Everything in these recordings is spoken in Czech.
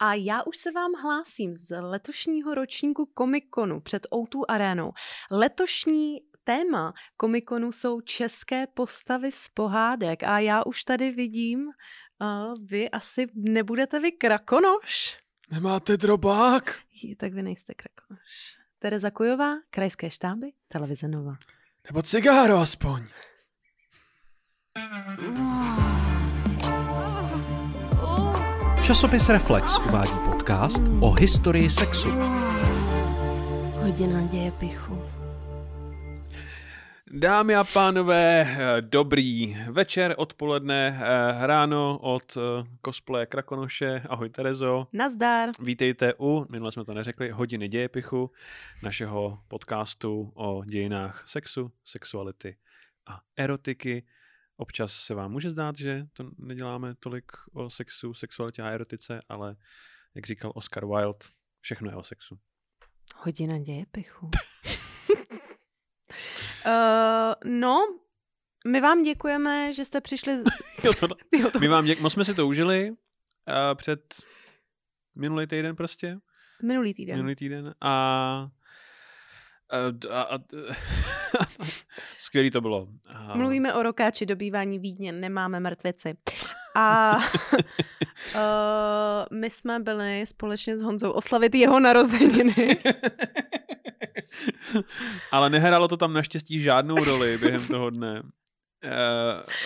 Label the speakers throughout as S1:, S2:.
S1: A já už se vám hlásím z letošního ročníku Comic-Conu před O2 arénou. Letošní téma Comic-Conu jsou české postavy z pohádek a já už tady vidím, uh, vy asi nebudete vy krakonoš?
S2: Nemáte drobák?
S1: Tak vy nejste krakonoš. Tereza Kujová, Krajské štáby, Televize Nova.
S2: Nebo cigáro aspoň.
S3: Časopis Reflex uvádí podcast o historii sexu.
S1: Hodina děje pichu.
S2: Dámy a pánové, dobrý večer, odpoledne, ráno od cosplaye Krakonoše. Ahoj Terezo.
S1: Nazdar.
S2: Vítejte u, minule jsme to neřekli, hodiny dějepichu, našeho podcastu o dějinách sexu, sexuality a erotiky. Občas se vám může zdát, že to neděláme tolik o sexu, sexualitě a erotice, ale jak říkal Oscar Wilde, všechno je o sexu.
S1: Hodina dějepichu. uh, no, my vám děkujeme, že jste přišli.
S2: jo, to, jo, to... My vám děk... Moc jsme si to užili uh, před minulý týden prostě.
S1: Minulý týden.
S2: Minulý týden. A a, a, a, skvělý to bylo.
S1: A... Mluvíme o rokáči dobývání Vídně, nemáme mrtvici. A uh, my jsme byli společně s Honzou oslavit jeho narozeniny.
S2: Ale nehrálo to tam naštěstí žádnou roli během toho dne.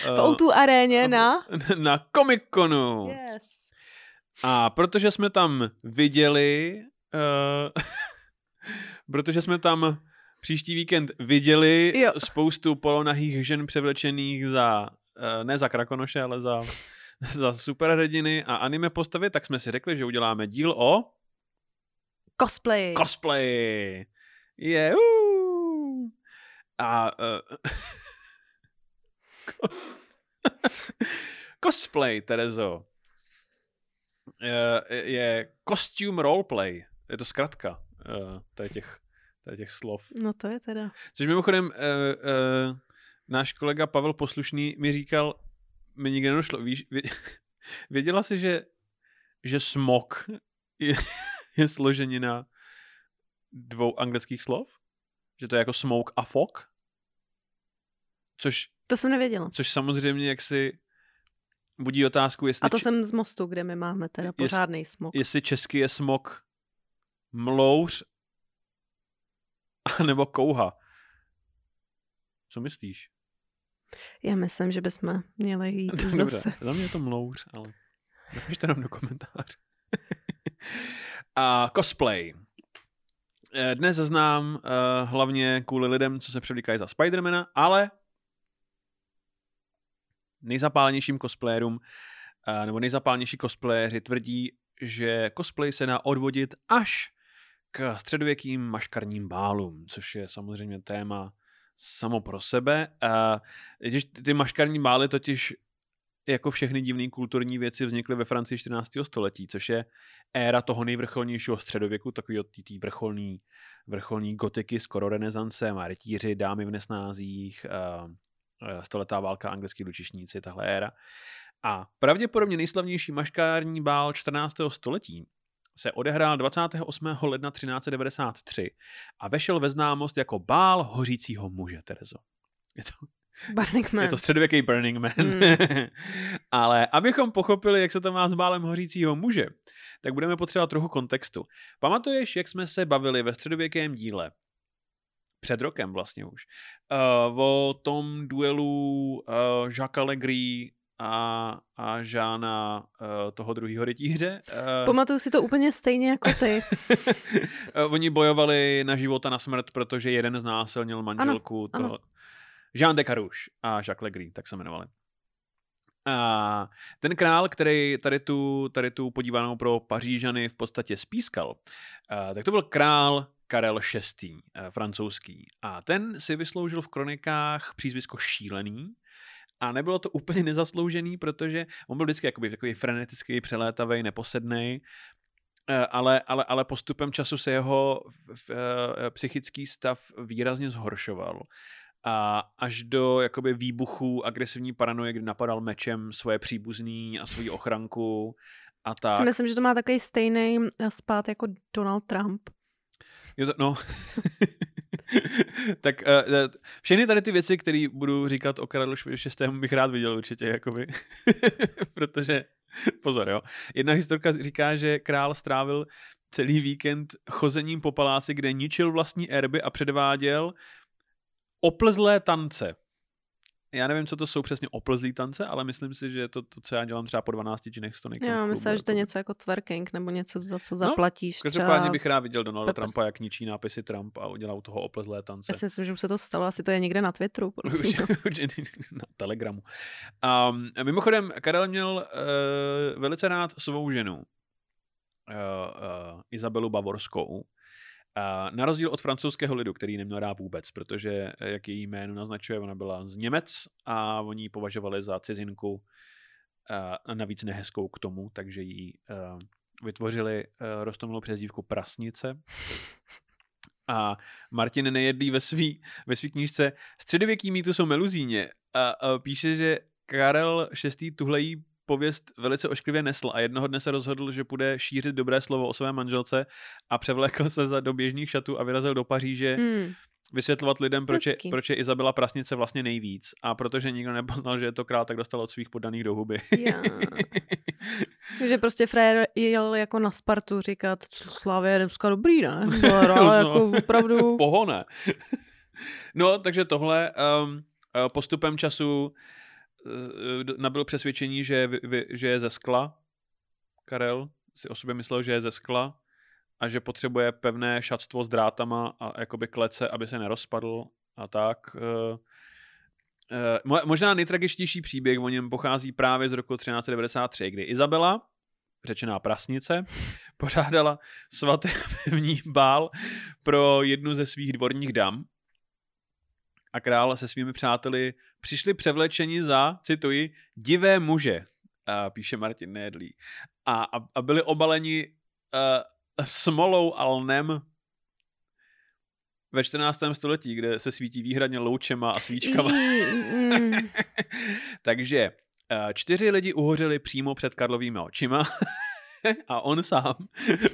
S1: Uh, uh, v tu aréně na?
S2: Na Comic-Conu.
S1: Yes.
S2: A protože jsme tam viděli uh, protože jsme tam příští víkend viděli jo. spoustu polonahých žen převlečených za, eh, ne za krakonoše, ale za, za superhrdiny a anime postavy, tak jsme si řekli, že uděláme díl o...
S1: Cosplay.
S2: Cosplay. Yeah. A... Uh, cosplay, Terezo, je, je costume roleplay. Je to zkratka uh, tady, těch, tady těch slov.
S1: No to je teda.
S2: Což mimochodem uh, uh, náš kolega Pavel Poslušný mi říkal, mi nikdy nedošlo, víš, vě, věděla jsi, že, že smok je, je složenina dvou anglických slov? Že to je jako smoke a fog? Což...
S1: To jsem nevěděla.
S2: Což samozřejmě jak si budí otázku, jestli...
S1: A to č... jsem z mostu, kde my máme teda pořádný jest, smok.
S2: Jestli česky je smok mlouř nebo kouha. Co myslíš?
S1: Já myslím, že bychom měli jít už
S2: Dobře,
S1: zase.
S2: za mě je to mlouř, ale napište nám do komentáře. A cosplay. Eh, dnes znám uh, hlavně kvůli lidem, co se převlíkají za Spidermana, ale nejzapálenějším cosplayerům uh, nebo nejzapálenější cosplayeři tvrdí, že cosplay se dá odvodit až k středověkým maškarním bálům, což je samozřejmě téma samo pro sebe. A když ty maškarní bály totiž jako všechny divné kulturní věci vznikly ve Francii 14. století, což je éra toho nejvrcholnějšího středověku, takový od té vrcholný, vrcholný gotiky, skoro renesance, má rytíři, dámy v nesnázích, stoletá válka, anglický lučišníci, tahle éra. A pravděpodobně nejslavnější maškární bál 14. století se odehrál 28. ledna 1393 a vešel ve známost jako bál hořícího muže, Terezo. Je to,
S1: Burning Man.
S2: Je to středověký Burning Man. Mm. Ale abychom pochopili, jak se to má s bálem hořícího muže, tak budeme potřebovat trochu kontextu. Pamatuješ, jak jsme se bavili ve středověkém díle, před rokem vlastně už, uh, o tom duelu uh, Jacques Allegri a, a Žána uh, toho druhého rytíře.
S1: Uh, Pamatuju si to úplně stejně jako ty.
S2: Oni bojovali na život a na smrt, protože jeden znásilnil manželku. Ano, toho... ano. Jean de Carouche a Jacques Legris, tak se jmenovali. A ten král, který tady tu, tady tu podívanou pro Pařížany v podstatě spískal, tak to byl král Karel VI, francouzský. A ten si vysloužil v kronikách přízvisko šílený, a nebylo to úplně nezasloužený, protože on byl vždycky jakoby takový frenetický, přelétavý, neposedný, eh, ale, ale, ale postupem času se jeho eh, psychický stav výrazně zhoršoval. A až do jakoby výbuchu agresivní paranoje, kdy napadal mečem svoje příbuzný a svoji ochranku a
S1: Tak. Si myslím, že to má takový stejný eh, spát jako Donald Trump.
S2: Jo, to, no. tak uh, všechny tady ty věci, které budu říkat o Karlu VI. bych rád viděl určitě, jakoby. Protože, pozor, jo. Jedna historka říká, že král strávil celý víkend chozením po paláci, kde ničil vlastní erby a předváděl oplzlé tance. Já nevím, co to jsou přesně oplzlý tance, ale myslím si, že je to to, co já dělám třeba po 12 džinech s tonikem.
S1: Já myslím, že to je něco jako twerking nebo něco, za co
S2: No,
S1: zaplatíš.
S2: Každopádně
S1: třeba...
S2: bych rád viděl Donalda
S1: Peppers.
S2: Trumpa, jak ničí nápisy Trump a udělá u toho oplezlé tance.
S1: Já si myslím, že už se to stalo, asi to je někde na Twitteru.
S2: na Telegramu. Um, mimochodem, Karel měl uh, velice rád svou ženu, uh, uh, Izabelu Bavorskou, Uh, na rozdíl od francouzského lidu, který neměl rád vůbec, protože, eh, jak její jméno naznačuje, ona byla z Němec a oni ji považovali za cizinku a navíc nehezkou k tomu, takže jí uh, vytvořili uh, rostomilou přezdívku Prasnice. A Martin Nejedlý ve svý, ve svý knížce Středověký mýtus o Meluzíně a, a píše, že Karel VI. tuhlejí pověst velice ošklivě nesl a jednoho dne se rozhodl, že bude šířit dobré slovo o své manželce a převlékl se za do běžných šatů a vyrazil do Paříže
S1: Hmm.
S2: vysvětlovat lidem, proč je, proč je Izabela Prasnice vlastně nejvíc. A protože nikdo nepoznal, že je to král, tak dostal od svých podaných do huby.
S1: Já. že prostě frér jel jako na Spartu říkat Slávě je dneska dobrý, ne? Ale
S2: No.
S1: jako opravdu...
S2: v pohone. no, takže tohle um, eh, postupem času nabyl přesvědčení, že, že je ze skla. Karel si o sobě myslel, že je ze skla a že potřebuje pevné šatstvo s drátama a jakoby klece, aby se nerozpadl a tak. Eh, eh, mo- Možná nejtragičtější příběh o něm pochází právě z roku 1393, kdy Izabela, řečená prasnice, pořádala svatební bál pro jednu ze svých dvorních dam a král se svými přáteli přišli převlečeni za, cituji, divé muže, a píše Martin Nedlí. A, a, a byli obaleni uh, smolou a lnem ve 14. století, kde se svítí výhradně loučema a svíčkama.
S1: Mm,
S2: Takže eh, čtyři lidi uhořeli přímo před Karlovými očima a on sám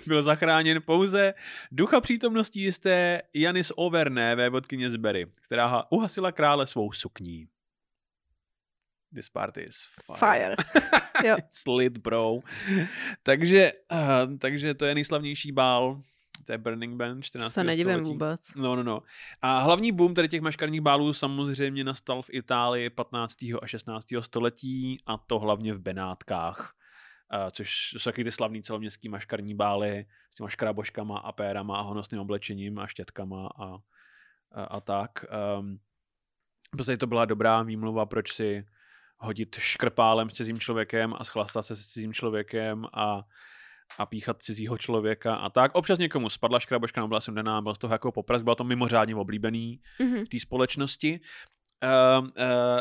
S2: byl zachráněn pouze ducha přítomností jisté Janis Overné, vévodkyně z Berry, která uhasila krále svou sukní. This party is fire.
S1: Fire. Jo.
S2: It's lit, bro. takže, uh, takže to je nejslavnější bál, to je Burning Band 14.
S1: se nedivím
S2: století.
S1: vůbec.
S2: No, no, no. A hlavní boom tady těch maškarních bálů samozřejmě nastal v Itálii 15. a 16. století a to hlavně v Benátkách. Uh, což jsou taky ty slavný celoměstský maškarní bály s těma škraboškama a pérama a honosným oblečením a štětkama a, a, a tak. Um, prostě to byla dobrá výmluva, proč si hodit škrpálem s cizím člověkem a schlastat se s cizím člověkem a, a píchat cizího člověka a tak. Občas někomu spadla škraboška, nebyla jsem daná, byl z toho jako popras, bylo to mimořádně oblíbený
S1: Mhm.
S2: v té společnosti. Uh, uh,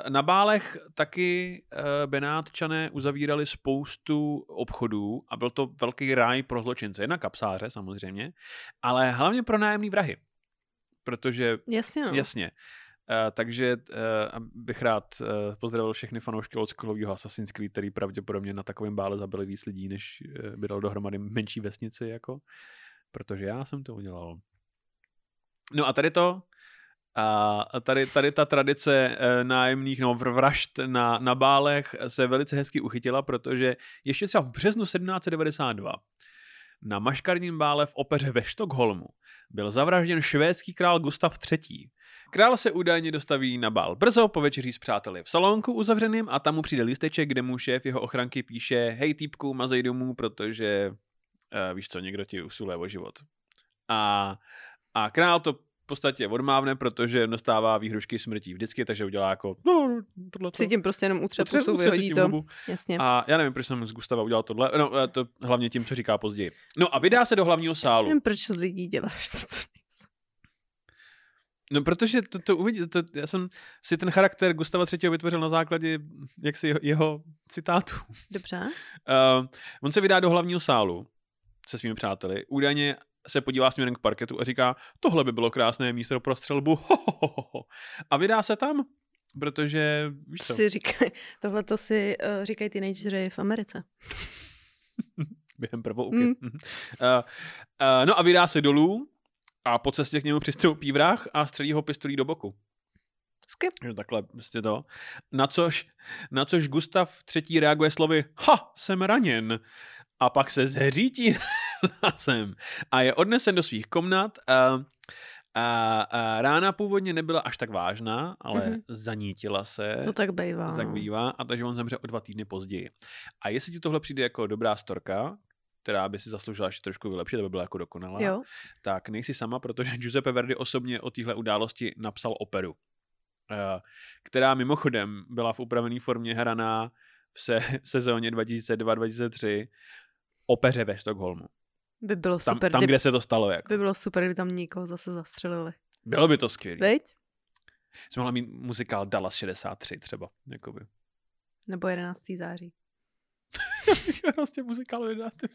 S2: na bálech taky uh, Benátčané uzavírali spoustu obchodů a byl to velký ráj pro zločince. Jedna kapsáře samozřejmě, ale hlavně pro nájemný vrahy. Protože
S1: Jasně, no.
S2: Jasně. Uh, takže uh, bych rád uh, pozdravil všechny fanoušky oldschoolového Assassin's Creed, který pravděpodobně na takovém bále zabili víc lidí, než uh, by dal dohromady menší vesnici, jako. Protože já jsem to udělal. No a tady to, a tady, tady ta tradice nájemných no, vražd na, na bálech se velice hezky uchytila, protože ještě třeba v březnu 1792 na maškarním bále v opeře ve Štokholmu byl zavražděn švédský král Gustav III. Král se údajně dostaví na bál brzo, po večeří s přáteli v salonku uzavřeným a tam mu přijde listeček, kde mu šéf jeho ochranky píše hej týpku, mazej domů, protože uh, víš co, někdo ti usiluje o život. A, a král to v podstatě odmávne, protože dostává výhrušky smrtí vždycky, takže udělá jako no, tohle
S1: Si tím prostě jenom utře pusu, vyhodí to.
S2: hubu.
S1: Jasně.
S2: A já nevím, proč jsem z Gustava udělal tohle, no eh, to hlavně tím, co říká později. No a vydá se do hlavního sálu.
S1: Nevím, proč z lidí děláš to, co.
S2: No, protože to, to uvidí, to, já jsem si ten charakter Gustava III. vytvořil na základě jaksi jeho, jeho citátů.
S1: Dobře.
S2: Uh, on se vydá do hlavního sálu se svými přáteli. Údajně se podívá směrem k parketu a říká, tohle by bylo krásné místo pro střelbu. Ho, ho, ho, ho. A vydá se tam, protože, víš co,
S1: Si říkaj, tohle to si uh, říkají teenageři v Americe.
S2: Během prvouky.
S1: Mm.
S2: Uh, uh, no a vydá se dolů a po cestě k němu přistoupí vrah a střelí ho pistolí do boku.
S1: Skip.
S2: Že takhle prostě to. Na což, na což Gustav třetí reaguje slovy Ha, jsem raněn. A pak se zhřítí sem a je odnesen do svých komnat. A, a, a rána původně nebyla až tak vážná, ale
S1: Mhm.
S2: mm-hmm. zanítila se.
S1: To tak bývá.
S2: tak
S1: no.
S2: bývá a takže on zemře o dva týdny později. A jestli ti tohle přijde jako dobrá storka, která by si zasloužila ještě trošku vylepšit, aby byla jako dokonalá,
S1: Jo.
S2: tak nejsi sama, protože Giuseppe Verdi osobně o téhle události napsal operu, eh, která mimochodem byla v upravené formě hraná v se, v sezóně 2002-2003 v opeře ve Stockholmu.
S1: By bylo
S2: Tam,
S1: super,
S2: tam kde se to stalo. Jako.
S1: by bylo super, kdyby tam někoho zase zastřelili.
S2: Bylo by to skvělé.
S1: Veď?
S2: Jsme mohli mít muzikál Dallas 63 třeba. Jakoby.
S1: Nebo 11. září.
S2: prostě muzikál vydáte.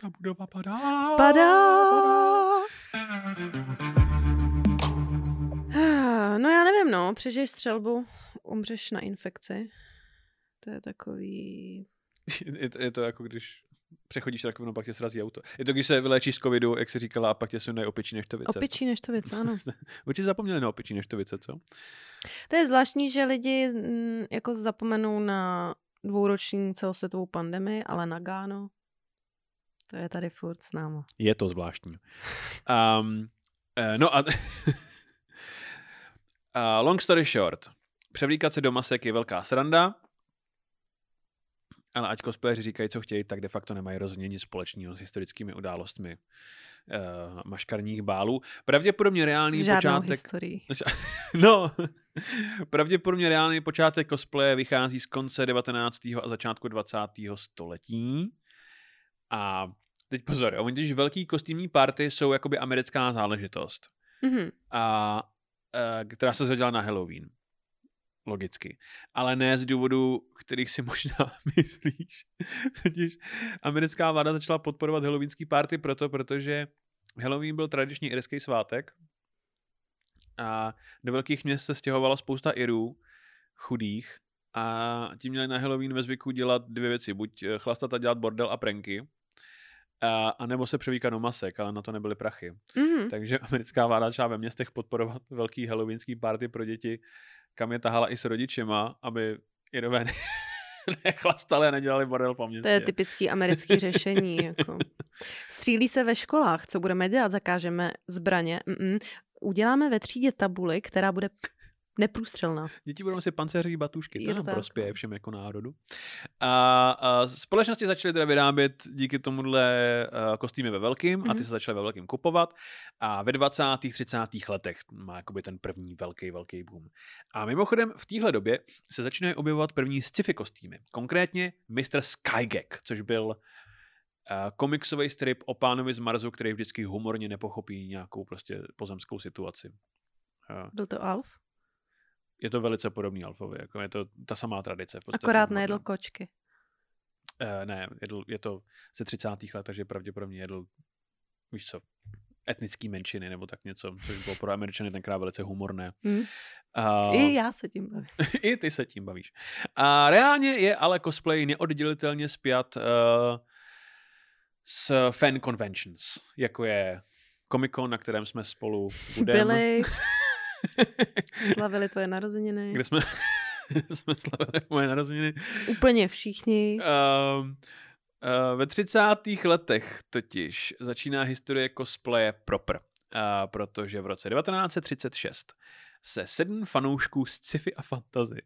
S2: Ta budova padá.
S1: Padá! Ah, No já nevím, no, přežiješ střelbu, umřeš na infekci. To je takový...
S2: Je to, je to jako když přechodíš rakovinu, pak tě srazí auto. Je to, když se vylečíš z covidu, jak jsi říkala, a pak tě sundají opičí neštovice.
S1: Opičí než to věc, ano.
S2: Určitě zapomněli na opičí neštovice, co?
S1: To je zvláštní, že lidi mm, jako zapomenou na dvouroční celosvětovou pandemii, ale na Gáno, to je tady furt s náma.
S2: Je to zvláštní. Um, uh, no a... uh, long story short. Převlíkat se do masek je velká sranda, ale ať cosplayeři říkají, co chtějí, tak de facto nemají rozhodně nic společného s historickými událostmi uh, maškarních bálů. Pravděpodobně reálný
S1: Žádnou
S2: počátek...
S1: historii.
S2: No, pravděpodobně reálný počátek cosplaye vychází z konce 19. a začátku 20. století. A teď pozor, jo, když velký kostýmní party jsou jakoby americká záležitost,
S1: Mhm.
S2: a, a, která se zadělala na Halloween. Logicky. Ale ne z důvodu, kterých si možná myslíš. Totiž americká vláda začala podporovat halloweenský party proto, protože Halloween byl tradičně irský svátek a do velkých měst se stěhovala spousta Irů, chudých, a ti měli na Halloween ve zvyku dělat dvě věci. Buď eh, chlastat a dělat bordel a pranky, a, a nebo se převíkat do masek, ale na to nebyly prachy.
S1: Mhm.
S2: Takže americká vláda začala ve městech podporovat velký halloweenský party pro děti, kam je tahala i s rodičema, aby Irové ne- nechlastali a nedělali bordel po městě.
S1: To je typický americký řešení. Jako. Střílí se ve školách. Co budeme dělat? Zakážeme zbraně. Mm-mm. Uděláme ve třídě tabuli, která bude neprůstřelná.
S2: Děti budou si pancéřové batůžky, to
S1: Je to
S2: nám
S1: tak,
S2: prospěje
S1: no.
S2: všem jako národu. A, a společnosti začaly teda vyrábět díky tomuhle uh, kostýmy ve velkým mm-hmm. a ty
S1: Mhm.
S2: se začaly ve velkým kupovat a ve 20. 30. letech má jakoby ten první velký, velký boom. A mimochodem v téhle době se začínají objevovat první sci-fi kostýmy. Konkrétně Mr. Skygag, což byl uh, komiksový strip o pánovi z Marsu, který vždycky humorně nepochopí nějakou prostě pozemskou situaci. Uh,
S1: Byl to Alf?
S2: Je to velice podobný Alfovi, jako je to ta samá tradice.
S1: Akorát nejedl kočky.
S2: Uh, ne, jedl, je to ze 30. let, takže pravděpodobně jedl, víš co, etnický menšiny nebo tak něco, což bylo pro Američany tenkrát velice humorné.
S1: Hm.
S2: Uh,
S1: I já se tím bavím.
S2: I ty se tím bavíš. A reálně je ale cosplay neoddělitelně spjat uh, s fan conventions, jako je Comic Con, na kterém jsme spolu budeme.
S1: Byli, slavili tvoje narozeniny.
S2: kde jsme, jsme slavili moje narozeniny.
S1: Úplně všichni.
S2: Uh, uh, ve 30. letech totiž začíná historie cosplaye proper, uh, protože v roce 1936 se sedm fanoušků z sci-fi a fantasy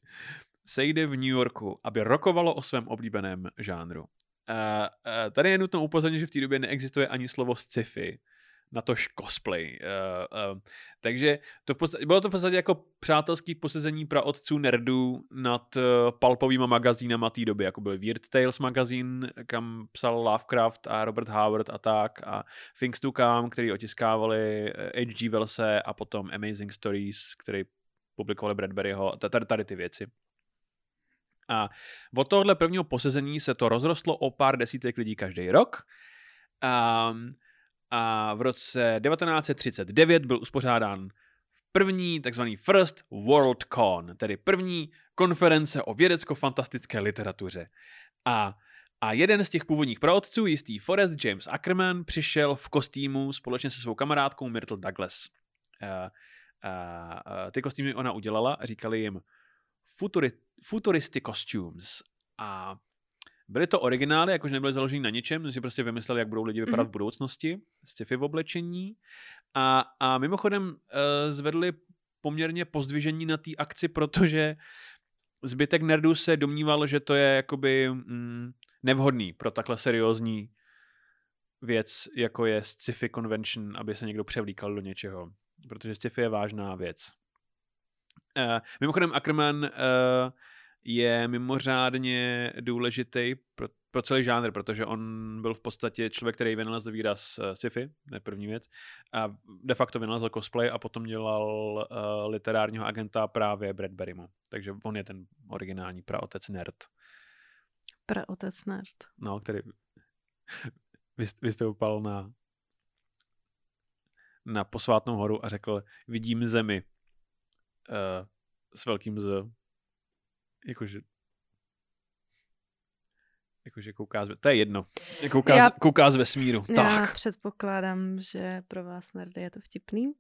S2: sejde v New Yorku, aby rokovalo o svém oblíbeném žánru. Uh, uh, tady je nutno upozornit, že v té době neexistuje ani slovo sci-fi, na tož cosplay. Uh, uh, takže to v podstatě, bylo to v podstatě jako přátelský posezení pra otců nerdů nad uh, palpovýma magazínama té doby, jako byl Weird Tales magazín, kam psal Lovecraft a Robert Howard a tak, a Things to Come, který otiskávali H.G. Wellse a potom Amazing Stories, který publikovali Bradburyho, tady, tady ty věci. A od tohohle prvního posezení se to rozrostlo o pár desítek lidí každý rok. Um, a v roce 1939 byl uspořádán první takzvaný First World Con, tedy první konference o vědecko-fantastické literatuře. A, a jeden z těch původních praotců, jistý Forrest James Ackerman, přišel v kostýmu společně se svou kamarádkou Myrtle Douglas. Uh, uh, ty kostýmy ona udělala, říkali jim futuri, futuristy costumes. A byly to originály, jakože nebyly založeny na ničem, si prostě vymysleli, jak budou lidi vypadat mm-hmm. v budoucnosti, sci-fi v oblečení. A, a mimochodem uh, zvedli poměrně pozdvižení na té akci, protože zbytek nerdů se domníval, že to je jakoby mm, nevhodný pro takhle seriózní věc, jako je sci-fi convention, aby se někdo převlíkal do něčeho. Protože sci-fi je vážná věc. Uh, mimochodem Ackerman uh, je mimořádně důležitý pro, pro celý žánr, protože on byl v podstatě člověk, který vynalezl výraz uh, sci-fi, ne první věc, a de facto vynalezl cosplay a potom dělal uh, literárního agenta právě Bradburymu. Takže on je ten originální praotec nerd.
S1: Praotec nerd.
S2: No, který vystoupal na na posvátnou horu a řekl, vidím zemi uh, s velkým z. Jakože Jakože kouká z... To je jedno. Kouká, já, z, kouká z vesmíru.
S1: Já tak. předpokládám, že pro vás nerdy je to vtipný. Uh,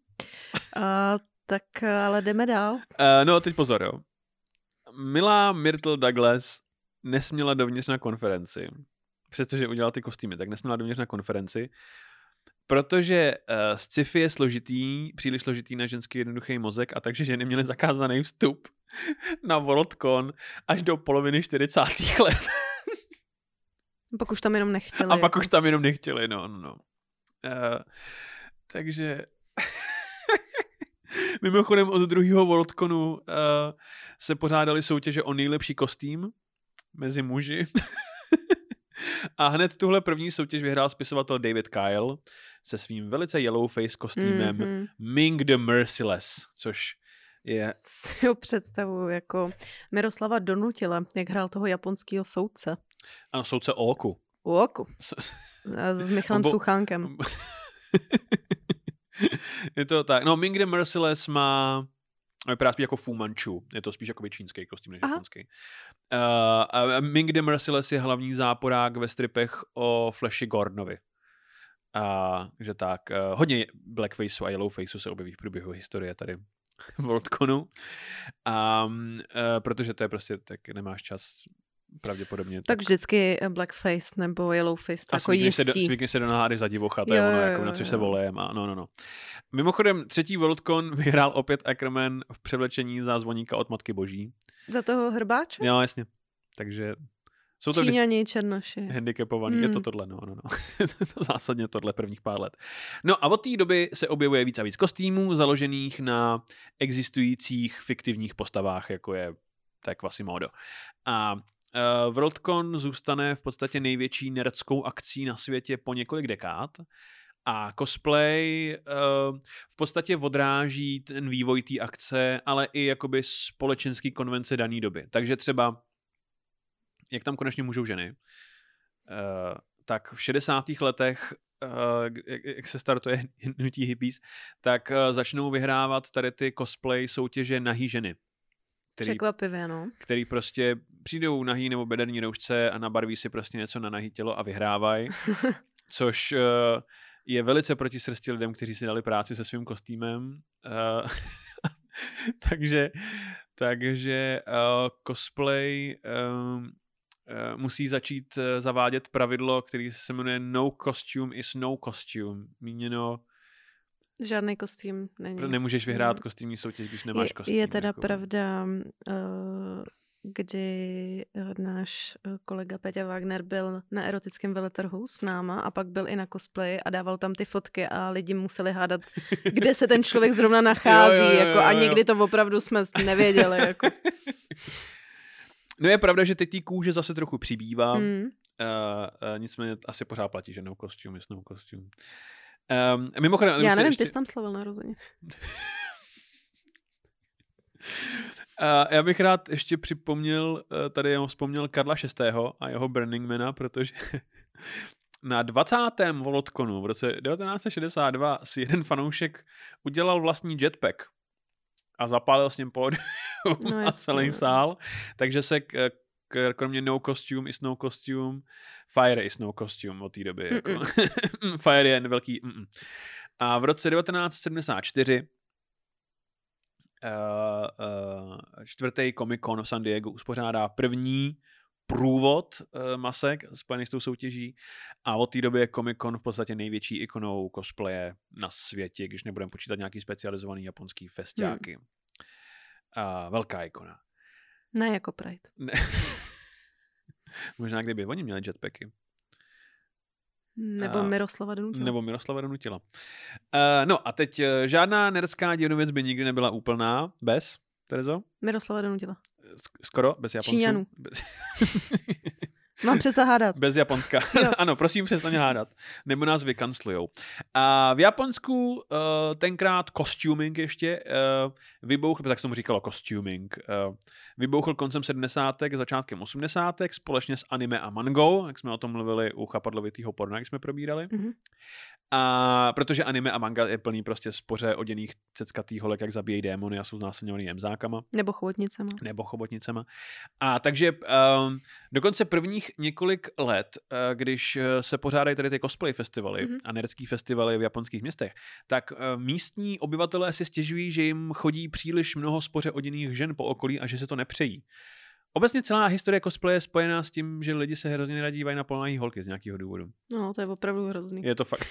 S1: tak ale jdeme dál. Uh,
S2: no teď pozor, jo. Milá Myrtle Douglas nesměla dovnitř na konferenci. Přestože udělala ty kostýmy, tak nesměla dovnitř na konferenci, Protože uh, sci-fi je složitý, příliš složitý na ženský jednoduchý mozek a takže ženy měly zakázaný vstup na Worldcon až do poloviny 40. let.
S1: pak už tam jenom nechtěli.
S2: A pak jako. už tam jenom nechtěli, no, no, no. Uh, takže mimochodem od druhého Worldconu uh, se pořádali soutěže o nejlepší kostým mezi muži. A hned tuhle první soutěž vyhrál spisovatel David Kyle se svým velice yellow face kostýmem mm-hmm. Ming the Merciless, což je...
S1: Si ho představuju jako Miroslava Donutila, jak hrál toho japonského soudce.
S2: Ano, soudce Oku.
S1: Oku. S Michalem Bo... Suchánkem.
S2: je to tak. No, Ming the Merciless má vypadá spíš jako Fu Manchu. Je to spíš jako čínský kostým než Aha. japonský. Uh, Ming the Merciless je hlavní záporák ve stripech o Flashi Gordonovi. A že tak, uh, hodně blackfaceu a yellowfaceu se objeví v průběhu historie tady v Worldconu. Um, uh, protože to je prostě, tak nemáš čas pravděpodobně.
S1: Tak, tak vždycky blackface nebo yellowface, to a jako jistý.
S2: Se se do náhady za divocha, to je ono, jako na což se volejem a no, no, no. Mimochodem, třetí Worldcon vyhrál opět Ackerman v převlečení za zvoníka od Matky Boží.
S1: Za toho hrbáče?
S2: Jo, jasně. Takže
S1: jsou to Číňani, černoši.
S2: Handicapovaný, hmm. je to hmm. tohle, no, no, no. Zásadně tohle prvních pár let. No a od té doby se objevuje víc a víc kostýmů založených na existujících fiktivních postavách, jako je tak Quasimodo. A Worldcon zůstane v podstatě největší nerdskou akcí na světě po několik dekád a cosplay uh, v podstatě odráží ten vývoj té akce, ale i jakoby společenský konvence dané doby. Takže třeba, jak tam konečně můžou ženy, uh, tak v 60. letech uh, jak, jak se startuje hnutí hippies, tak uh, začnou vyhrávat tady ty cosplay soutěže nahý ženy.
S1: Který, Překvapivě, no.
S2: Který prostě přijdou nahý nebo bederní roušce a nabarví si prostě něco na nahý tělo a vyhrávají. což uh, je velice proti srsti lidem, kteří si dali práci se svým kostýmem. Uh, takže takže uh, cosplay uh, uh, musí začít uh, zavádět pravidlo, který se jmenuje no costume is no costume. Míněno
S1: Žádný kostým není.
S2: Nemůžeš vyhrát kostýmní soutěž, když nemáš
S1: je,
S2: kostým.
S1: Je teda jako... pravda, uh, kdy náš kolega Peťa Wagner byl na erotickém veletrhu s náma a pak byl i na cosplay a dával tam ty fotky a lidi museli hádat, kde se ten člověk zrovna nachází. jo, jo, jo, jako, a někdy to opravdu jsme nevěděli. Jako.
S2: No je pravda, že teď té kůže zase trochu přibývá. Hmm. Uh, uh, nicméně asi pořád platí, že no kostým, no kostým. Um, mimochodem,
S1: Já nevím, ještě... ty jsi tam slavil narozeně.
S2: Uh, já bych rád ještě připomněl, uh, tady jenom vzpomněl Karla VI. a jeho Burning Mana, protože na 20. Volotkonu v roce 1962 si jeden fanoušek udělal vlastní jetpack a zapálil s ním pódium
S1: No
S2: a celý
S1: no.
S2: sál, takže se kromě no costume is no costume, fire is no costume od té doby. Jako. fire je velký mm-mm. A v roce 1974 uh, uh, čtvrtý Comic Con v San Diego uspořádá první průvod uh, masek spojených s tou soutěží a od té doby je Comic Con v podstatě největší ikonou cosplaye na světě, když nebudeme počítat nějaký specializovaný japonský festiáky. Hmm. Uh, velká ikona.
S1: Ne jako Pride.
S2: Ne. Možná kdyby oni měli jetpacky.
S1: Nebo Miroslava Donutila.
S2: Nebo Miroslava Donutila. Uh, no a teď uh, žádná nerdská věc by nikdy nebyla úplná bez, Terezo?
S1: Miroslava Donutila.
S2: Sk- Skoro, bez Japonců.
S1: Číňanů.
S2: Bez,
S1: Mám přestat hádat.
S2: bez Japonska. Ano, prosím, přestaň hádat. Nebo nás vykanslujou. A v Japonsku uh, tenkrát costuming ještě uh, vybouchl, tak se tomu říkalo costuming, uh, vybouchl koncem 70. začátkem 80. společně s anime a mangou, jak jsme o tom mluvili u chapadlovitýho porna, jak jsme probírali.
S1: Mhm.
S2: A protože anime a manga je plný prostě spoře oděných ceckatých holek, jak zabíjejí démony a jsou znásilňovaný jemzákama
S1: Nebo chobotnicema.
S2: nebo chobotnicema. A takže um, dokonce prvních několik let, uh, když eh, se pořádají tady ty cosplay festivaly
S1: Mhm.
S2: mm-hmm. a nerdský festivaly v japonských městech, tak uh, místní obyvatelé si stěžují, že jim chodí příliš mnoho spoře oděných žen po okolí a že se to nepřejí. Obecně celá historie cosplaye je spojená s tím, že lidi se hrozně neradi dívají na polnahý holky z nějakého důvodu.
S1: No, to je opravdu hrozný.
S2: Je to fakt.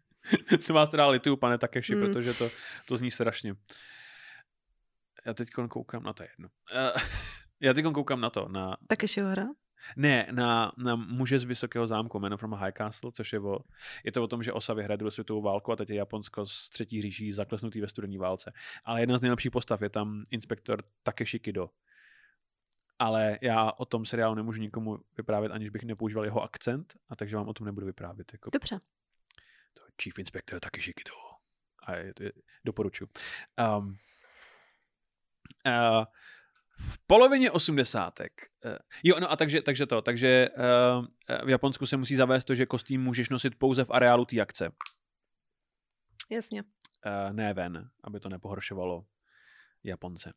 S2: to vás teda lituju, pane Takeši,
S1: Mm.
S2: protože to, to zní strašně. Já teď koukám na to je jedno. Uh, já teď koukám na to, na,
S1: Tak ještě ho hra?
S2: ne, na, na muže z Vysokého zámku, Man from a High Castle, což je o, je to o tom, že Osa vyhraje druhou světovou válku a teď je Japonsko z třetí říší zaklesnutý ve studené válce. Ale jedna z nejlepších postav je tam inspektor Takeshi Kido. Ale já o tom seriálu nemůžu nikomu vyprávět, aniž bych nepoužíval jeho akcent, a takže vám o tom nebudu vyprávět. Jako
S1: Dobře.
S2: to Chief Inspector Takeshi Kido. A je, je, doporučuji. Um, uh, v polovině osmdesátek. Uh, jo, no a takže, takže to, takže uh, v Japonsku se musí zavést to, že kostým můžeš nosit pouze v areálu té akce.
S1: Jasně.
S2: Uh, ne ven, aby to nepohoršovalo Japonce.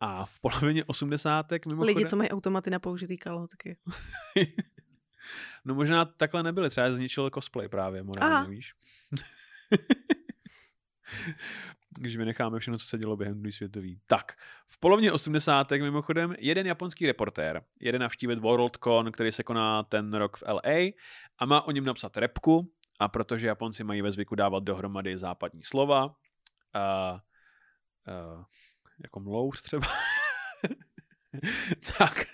S2: A v polovině osmdesátek mimochodem...
S1: Lidi, co mají automaty na použitý kalhotky.
S2: No možná takhle nebyly, třeba zničil cosplay právě morálně, víš. Když vynecháme všechno, co se dělo během druhé světové. Tak, v polovině 80. mimochodem jeden japonský reportér jede navštívit WorldCon, který se koná ten rok v LA a má o něm napsat repku a protože Japonci mají ve zvyku dávat dohromady západní slova, a, a, jako mlouř třeba, tak,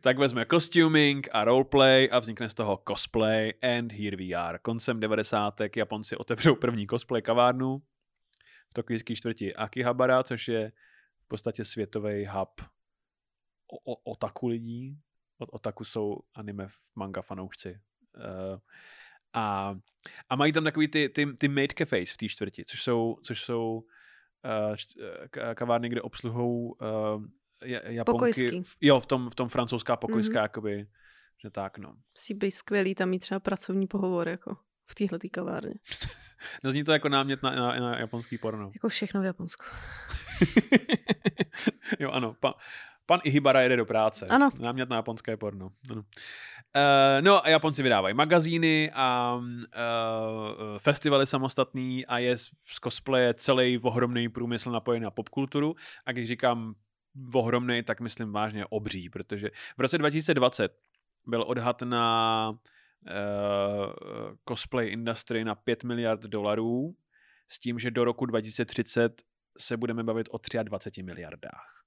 S2: tak vezme costuming a roleplay a vznikne z toho cosplay and here we are. Koncem 90. Japonci otevřou první cosplay kavárnu v tokijské čtvrti Akihabara, což je v podstatě světový hub o, o, otaku lidí. O, otaku jsou anime manga fanoušci. Uh, a, a mají tam takový ty, ty, ty maid cafes v té čtvrti, což jsou, což jsou uh, kavárny, kde obsluhou uh, Japonky.
S1: Pokojský.
S2: v- Jo, v tom, v tom francouzská pokojská,
S1: Mhm.
S2: mm-hmm. jakoby, že tak, no.
S1: Musí být skvělý tam mít třeba pracovní pohovor, jako v téhle kavárně.
S2: No zní to jako námět na, na, na japonský porno.
S1: Jako všechno v Japonsku.
S2: jo, ano. Pa, pan Ihibara jede do práce.
S1: Ano.
S2: Námět na japonské porno. Ano. Uh, no a Japonci vydávají magazíny a uh, festivaly samostatný a je z cosplaye celý ohromný průmysl napojený na popkulturu. A když říkám ohromný, tak myslím vážně obří, protože v roce 2020 byl odhad na uh, cosplay industry na 5 miliard dolarů s tím, že do roku 2030 se budeme bavit o 23 miliardách.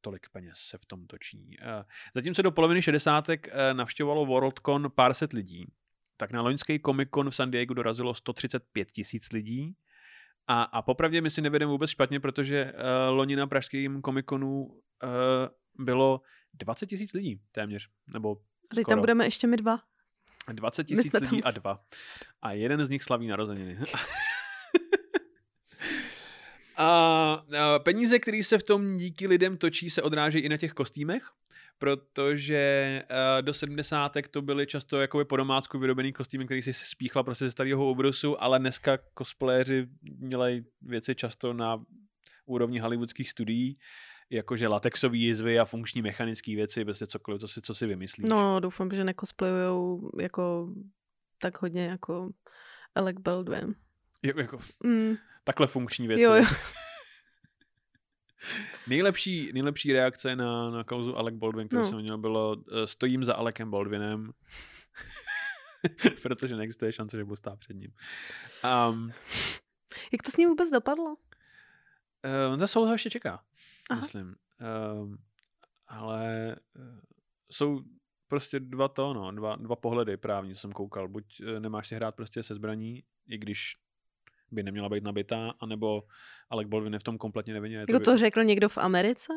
S2: Tolik peněz se v tom točí. Uh, zatímco do poloviny 60. Uh, navštěvovalo WorldCon pár set lidí, tak na loňský Comic Con v San Diego dorazilo 135 tisíc lidí. A, a popravdě my si nevedeme vůbec špatně, protože uh, loni na pražském Comic Conu uh, bylo 20 tisíc lidí téměř, nebo
S1: teď
S2: skoro.
S1: tam budeme ještě my dva.
S2: 20
S1: My
S2: tisíc lidí
S1: tam.
S2: a dva. A jeden z nich slaví narozeniny. a, peníze, které se v tom díky lidem točí, se odráží i na těch kostýmech, protože uh, do 70. to byly často jakoby po domácku vyrobený kostýmy, který si spíchla prostě ze starého obrusu, ale dneska cosplayéři dělají věci často na úrovni hollywoodských studií, jakože latexové jizvy a funkční mechanické věci, prostě cokoliv, co si, co si vymyslíš.
S1: No, doufám, že nekosplayujou jako tak hodně jako Alec Baldwin.
S2: Jako, jako
S1: Mm,
S2: takhle funkční věci.
S1: jo, jo.
S2: Nejlepší, nejlepší reakce na, na kauzu Alec Baldwin, kterou
S1: No.
S2: jsem měl, bylo eh, stojím za Alecem Baldwinem, protože neexistuje šance, že budu stát před ním. Um,
S1: Jak to s ním vůbec dopadlo?
S2: uh, ta soud ho ještě čeká,
S1: Aha.
S2: myslím. Um, ale uh, jsou prostě dva to, no, dva, dva pohledy právní, co jsem koukal. Buď eh, nemáš si hrát prostě se zbraní, i když by neměla být nabitá, anebo Alec Baldwin je v tom kompletně nevinně. Je
S1: Jako
S2: by-
S1: to řekl někdo v Americe?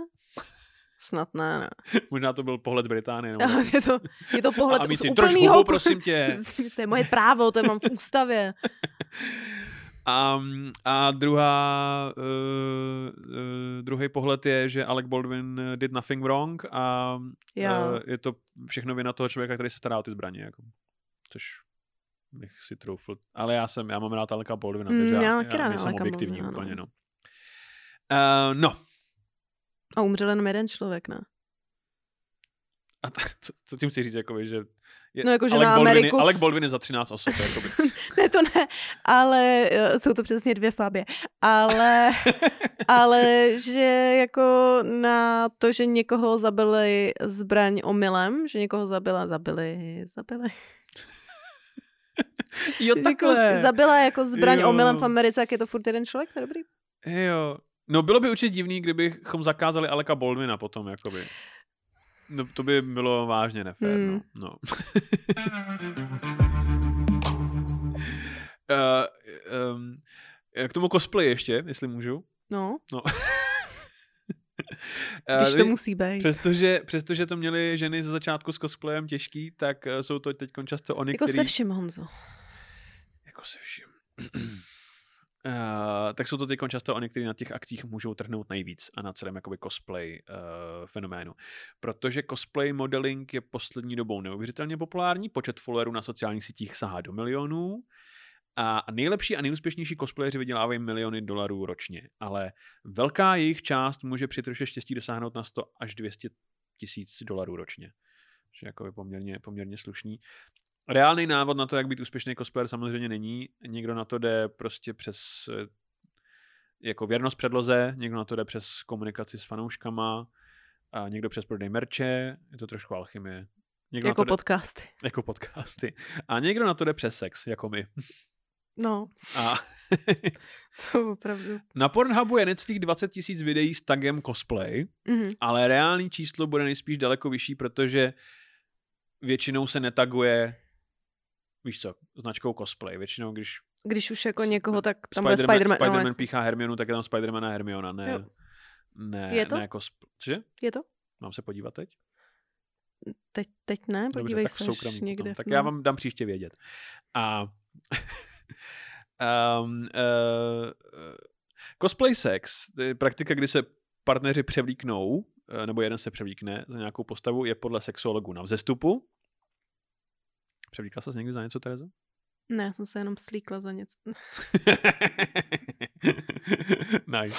S1: Snad ne, ne.
S2: Možná to byl pohled z Británie. Nebo
S1: Ale je to, je to pohled
S2: a
S1: z
S2: si trošku
S1: úplnýho...
S2: hubu, prosím tě.
S1: to je moje právo, to mám v ústavě.
S2: A, a druhá, uh, uh, druhý pohled je, že Alec Baldwin did nothing wrong a
S1: Já.
S2: uh, je to všechno vina toho člověka, který se stará o ty zbraně. Jako. Což bych si troufl. Ale já jsem, já mám rád Aleka Baldwina,
S1: Mm,
S2: takže
S1: já
S2: já, já nejsem
S1: Aleka
S2: objektivní
S1: Baldwina,
S2: úplně.
S1: no.
S2: Uh, no.
S1: A umřel jenom jeden člověk, ne?
S2: A t- co, co tím chci říct, jakoby, že je,
S1: No, jako, že
S2: Alec,
S1: na
S2: Baldwin,
S1: Ameriku-
S2: Alec Baldwin je za 13 osob. Jakoby.
S1: Ne, to ne, ale eh, jsou to přesně dvě fábie. Ale, ale že jako na to, že někoho zabili zbraň omylem, že někoho zabila, zabili, zabili.
S2: jo,
S1: Že
S2: takhle.
S1: Někoho zabila jako zbraň
S2: Jo.
S1: omylem v Americe, jak je to furt jeden člověk, to je dobrý.
S2: Jo. No bylo by určitě divný, kdybychom zakázali Aleka Baldwina potom, jakoby. No to by bylo vážně nefér,
S1: Hmm.
S2: no. no. uh, um, k tomu cosplay ještě, jestli můžu.
S1: No,
S2: No.
S1: když to musí být.
S2: Přestože, přestože to měly ženy ze začátku s cosplayem těžký, tak eh, jsou to teď často oni,
S1: Jako
S2: který...
S1: se vším, Honzo.
S2: Jako se vším. Uh, tak jsou to teď často oni, kteří na těch akcích můžou trhnout nejvíc a na celém jakoby cosplay uh, fenoménu. Protože cosplay modeling je poslední dobou neuvěřitelně populární, počet followerů na sociálních sítích sahá do milionů a nejlepší a nejúspěšnější cosplayeři vydělávají miliony dolarů ročně, ale velká jejich část může při troše štěstí dosáhnout na 100 až 200 tisíc dolarů ročně. Že jako je poměrně, poměrně slušný. Reálný návod na to, jak být úspěšný cosplayer samozřejmě není. Někdo na to jde prostě přes eh, jako věrnost předloze, někdo na to jde přes komunikaci s fanouškama, a někdo přes prodej merče, je to trošku alchymie. Někdo
S1: Jako
S2: jde,
S1: podcasty.
S2: jako podcasty. A někdo na to jde přes sex, jako my.
S1: No,
S2: A
S1: to opravdu.
S2: na Pornhubu je necelých 20 tisíc videí s tagem cosplay,
S1: Mhm.
S2: ale reálný číslo bude nejspíš daleko vyšší, protože většinou se netaguje víš co, značkou cosplay. Většinou, když
S1: Když už jako někoho, tak tam bude
S2: Spider-Man,
S1: Spider-Man.
S2: Spider-Man
S1: no,
S2: píchá Hermionu, tak je tam Spider-Man a Hermiona, ne,
S1: Jo.
S2: ne,
S1: Je to?
S2: ne cosplay. Cože?
S1: Je to?
S2: Mám se podívat teď?
S1: Teď, teď ne,
S2: Dobře,
S1: podívej
S2: tak
S1: se
S2: soukromí
S1: až
S2: potom.
S1: někde.
S2: Tak
S1: no.
S2: já vám dám příště vědět. A um, uh, cosplay sex, to je praktika, kdy se partneři převlíknou, eh, nebo jeden se převlíkne za nějakou postavu, je podle sexuologů na vzestupu. Převlíkla se někdy za něco, Terezo?
S1: Ne, já jsem se jenom slíkla za něco.
S2: nice.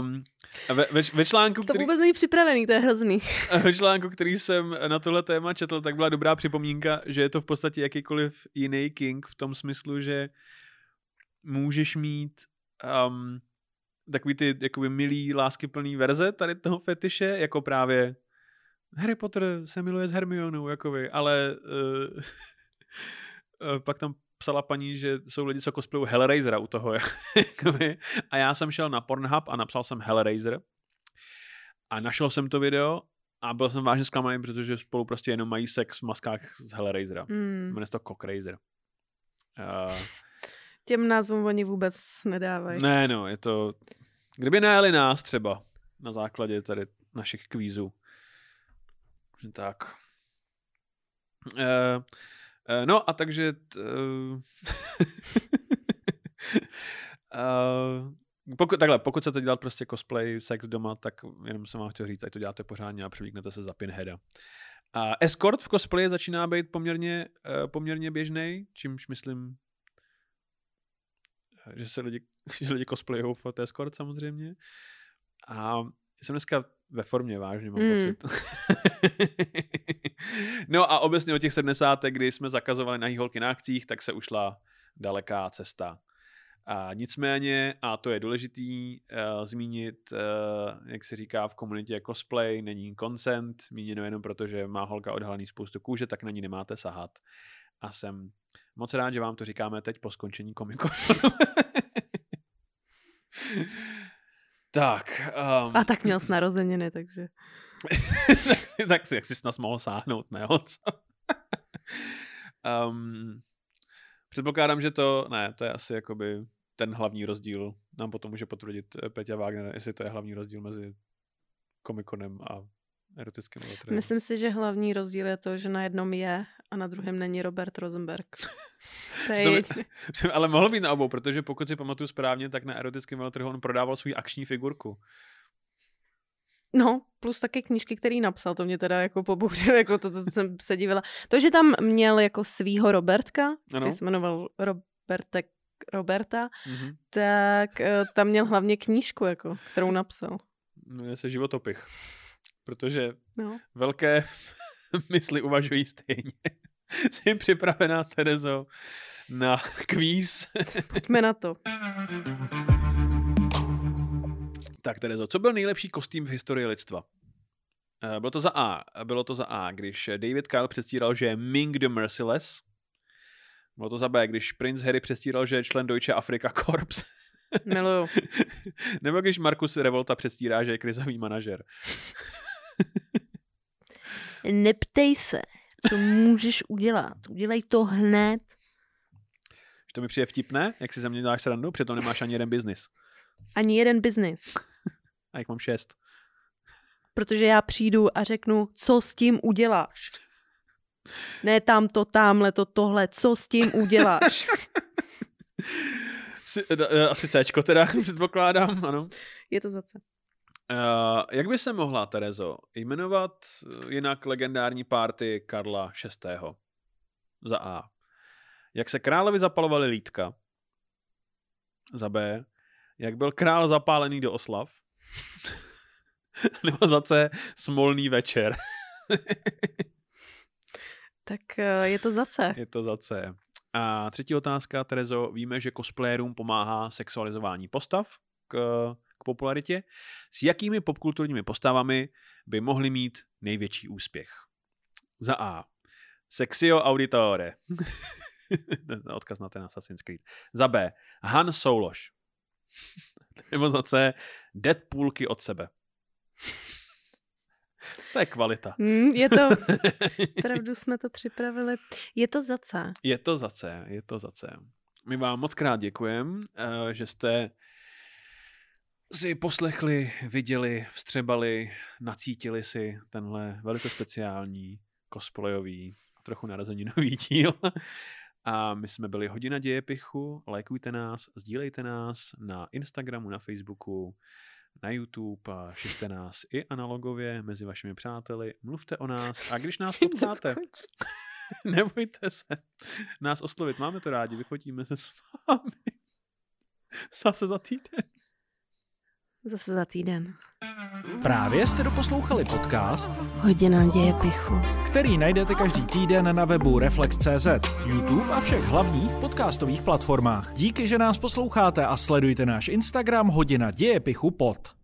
S2: Um, ve, ve, ve, článku,
S1: To
S2: který,
S1: vůbec není připravený, to je hrozný.
S2: ve článku, který jsem na tohle téma četl, tak byla dobrá připomínka, že je to v podstatě jakýkoliv jiný king v tom smyslu, že můžeš mít um, takový ty jakoby milý, láskyplný verze tady toho fetiše, jako právě Harry Potter se miluje s Hermionou, jakoby, ale uh, pak tam psala paní, že jsou lidi, co cosplayují Hellraisera u toho. a já jsem šel na Pornhub a napsal jsem Hellraiser a našel jsem to video a byl jsem vážně zklamaný, protože spolu prostě jenom mají sex v maskách z Hellraisera.
S1: Hmm.
S2: Jmenuje se to Cockraiser. Uh,
S1: Těm názvům oni vůbec nedávají.
S2: ne, no, je to... Kdyby najeli nás třeba na základě tady našich kvízů. Tak. Uh, no a takže... T, uh, uh, pokud, takhle, pokud chcete dělat prostě cosplay, sex doma, tak jenom jsem vám chtěl říct, ať to děláte pořádně a převlíknete se za pinheada. A escort v cosplayi začíná být poměrně, uh, poměrně běžný, čímž myslím že se lidi, že lidi cosplayují v Escort samozřejmě. A jsem dneska ve formě, vážně mám
S1: Mm.
S2: pocit. no a obecně od těch 70. kdy jsme zakazovali na holky na akcích, tak se ušla daleká cesta. A nicméně, a to je důležitý uh, zmínit, uh, jak se říká v komunitě cosplay, není consent, míněno jenom proto, že má holka odhalený spoustu kůže, tak na ní nemáte sahat. A jsem moc rád, že vám to říkáme teď po skončení komiku. tak. Um,
S1: A tak měl s narozeniny, takže.
S2: tak, si- tak si, jak jsi snad mohl sáhnout, ne? um, předpokládám, že to, ne, to je asi jakoby ten hlavní rozdíl. Nám potom může potvrdit eh, Peťa Wagner, jestli to je hlavní rozdíl mezi komikonem a erotickým eletrem.
S1: Myslím si, že hlavní rozdíl je to, že na jednom je a na druhém není Robert Rosenberg. To
S2: To
S1: jediné.
S2: Ale mohl být na obou, protože pokud si pamatuju správně, tak na erotickém veletrhu on prodával svou akční figurku.
S1: No, plus také knížky, který napsal, to mě teda jako pobouřilo, jako to, to jsem se divila. To, že tam měl jako svýho Robertka,
S2: Ano.
S1: který se jmenoval Robertek Roberta,
S2: Mhm.
S1: tak eh, tam měl hlavně knížku, jako, kterou napsal.
S2: Jmenuje se životopich. Protože
S1: No.
S2: velké mysli uvažují stejně. Jsi připravená, Terezo, na kvíz?
S1: Pojďme na to.
S2: tak, Terezo, co byl nejlepší kostým v historii lidstva? Eh, Bylo to za A. Bylo to za A, když David Kyle předstíral, že je Ming the Merciless. Bylo to za B, když princ Harry předstíral, že je člen Deutsche Afrika Corps.
S1: Miluju.
S2: Nebo když Markus Revolta předstírá, že je krizový manažer.
S1: Neptej se, co můžeš udělat. Udělej to hned.
S2: To mi přijde vtipné, jak si ze mě děláš srandu, přitom nemáš ani jeden biznis.
S1: Ani jeden biznis.
S2: A jak mám šest.
S1: Protože já přijdu a řeknu, co s tím uděláš. Ne tamto, tamhle to, tohle, co s tím uděláš.
S2: Si, eh, asi Cčko teda, předpokládám, ano.
S1: Je to zase.
S2: Uh, jak by se mohla, Terezo, jmenovat eh, jinak legendární párty Karla VI. Za A. Jak se královi zapalovaly lítka. Za B. Jak byl král zapálený do oslav. Nebo za C. Smolný večer.
S1: Tak eh, je to zase.
S2: Je to za C. A třetí otázka, Terezo. Víme, že cosplayerům pomáhá sexualizování postav k, k popularitě. S jakými popkulturními postavami by mohli mít největší úspěch? Za A. Sexio auditore. Odkaz na ten Assassin's Creed. Za B. Han Souloš. Nebo za C. Deadpoolky od sebe. To je kvalita.
S1: Hmm, je to, pravdu jsme to připravili. Je to za C.
S2: Je to za C, je to za C. My vám moc krát děkujeme, že jste si poslechli, viděli, vstřebali, nacítili si tenhle velice speciální cosplayový, trochu narozeninový díl. A my jsme byli Hodina dějepichu, lajkujte nás, sdílejte nás na Instagramu, na Facebooku, na YouTube a šiřte nás i analogově mezi vašimi přáteli. Mluvte o nás a když nás potkáte, nebojte se nás oslovit. Máme to rádi, vyfotíme se s vámi. Zase za týden.
S1: Zase za týden.
S3: Právě jste doposlouchali podcast,
S1: Hodina děje pichu.
S3: který najdete každý týden na webu Reflex.cz, YouTube a všech hlavních podcastových platformách. Díky, že nás posloucháte a sledujte náš Instagram Hodina dějepichu pod.